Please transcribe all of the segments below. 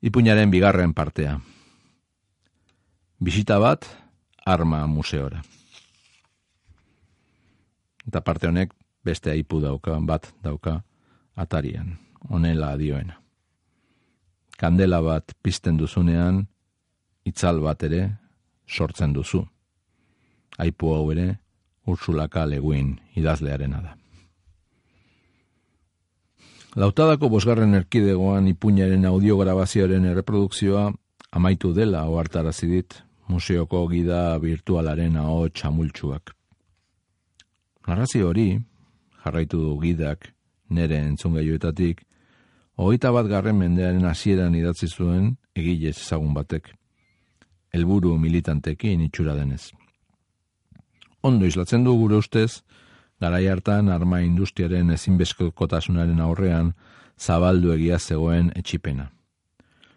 Ipuñaren bigarren partea. Bisita bat, arma museora. Eta parte honek beste aipu dauka, bat dauka, atarian, onela dioena. Kandela bat pizten duzunean, itzal bat ere sortzen duzu. Aipu hau ere, ursulaka leguin idazlearena da. Lautadako bosgarren erkidegoan ipuñaren audiograbazioaren erreprodukzioa amaitu dela ohartarazi dit museoko gida virtualaren aho txamultsuak. Narrazio hori, jarraitu du gidak nere entzungaioetatik, hogeita bat garren mendearen hasieran idatzi zuen egilez ezagun batek. Helburu militantekin itxura denez. Ondo islatzen du gure ustez, garai hartan arma industriaren ezinbezkotasunaren aurrean zabaldu egia zegoen etxipena.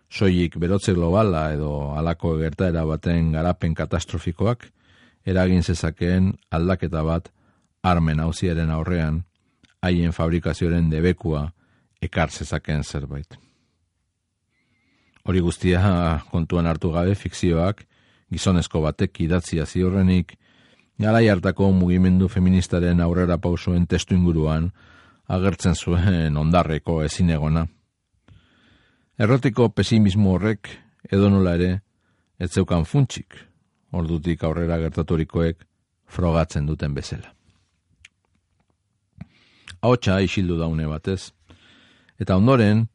Soilik berotze globala edo halako gertaera baten garapen katastrofikoak eragin zezakeen aldaketa bat armen hauziaren aurrean haien fabrikazioaren debekua ekar zezakeen zerbait. Hori guztia kontuan hartu gabe fikzioak gizonezko batek idatzia ziorrenik Garai hartako mugimendu feministaren aurrera pausoen testu inguruan agertzen zuen ondarreko ezinegona. Errotiko pesimismo horrek edo nola ere ez zeukan funtsik, ordutik aurrera gertaturikoek frogatzen duten bezala. Ahotsa isildu daune batez, eta ondoren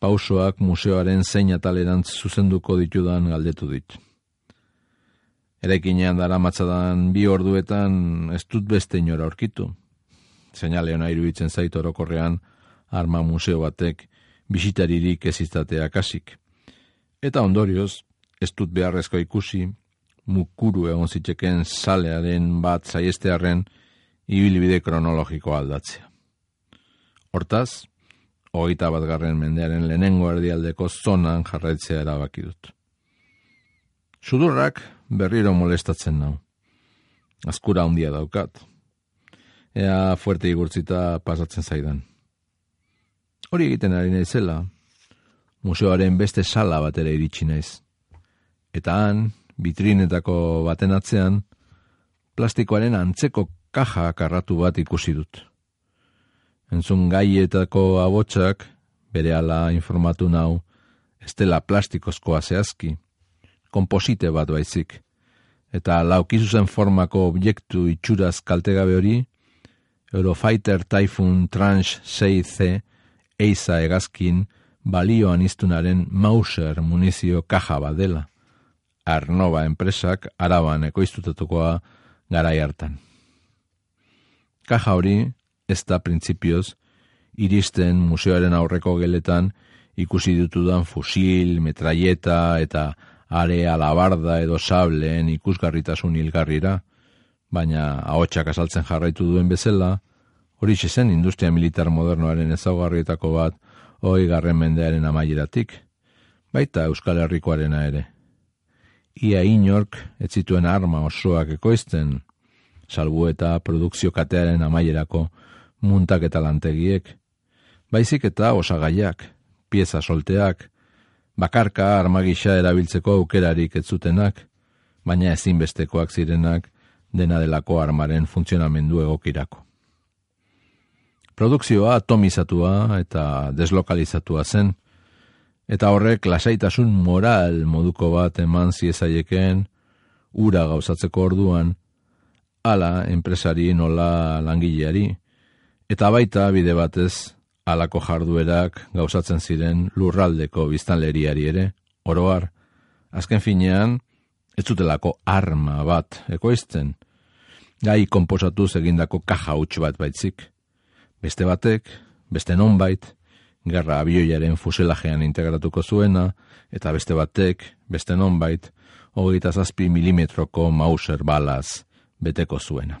pausoak museoaren zein atalerantz zuzenduko ditudan galdetu ditu. Erekinean dara matzadan bi orduetan ez dut beste inora aurkitu. Seinale hona iruditzen zait orokorrean arma museo batek bisitaririk ez izatea kasik. Eta ondorioz, ez dut beharrezko ikusi, mukuru egon zitzeken salearen bat zaiestearen ibilbide kronologiko aldatzea. Hortaz, hogeita bat garren mendearen lehenengo erdialdeko zonan jarraitzea erabaki dut. Sudurrak berriro molestatzen nau. Azkura handia daukat. Ea fuerte igurtzita pasatzen zaidan. Hori egiten ari naizela, museoaren beste sala bat ere iritsi naiz. Eta han, bitrinetako baten atzean, plastikoaren antzeko kaja karratu bat ikusi dut. Entzun gaietako abotsak, bere ala informatu nau, estela plastikozkoa zehazki, komposite bat baizik. Eta laukizuzen formako objektu itxuraz kaltegabe hori, Eurofighter Typhoon Tranche 6C eiza egazkin balioan iztunaren Mauser munizio kaja badela. Arnova enpresak araban ekoiztutatukoa garai hartan. Kaja hori, ez da printzipioz, iristen museoaren aurreko geletan ikusi dutudan fusil, metraieta eta are alabarda edo sableen ikusgarritasun hilgarrira, baina ahotsak asaltzen jarraitu duen bezala, hori zen industria militar modernoaren ezaugarrietako bat hoi garren mendearen amaieratik, baita Euskal Herrikoarena ere. Ia inork ez zituen arma osoak ekoizten, salbu eta produkzio katearen amaierako muntak eta lantegiek, baizik eta osagaiak, pieza solteak, bakarka armagisa erabiltzeko aukerarik ez zutenak, baina ezinbestekoak zirenak dena delako armaren funtzionamendu egokirako. Produkzioa atomizatua eta deslokalizatua zen, eta horrek lasaitasun moral moduko bat eman ziezaieken ura gauzatzeko orduan, ala enpresari nola langileari, eta baita bide batez alako jarduerak gauzatzen ziren lurraldeko biztanleriari ere, oroar, azken finean, ez zutelako arma bat ekoizten, gai komposatu egindako kaja huts bat baitzik. Beste batek, beste nonbait, gerra abioiaren fuselajean integratuko zuena, eta beste batek, beste nonbait, hogeita zazpi milimetroko Mauser balaz beteko zuena.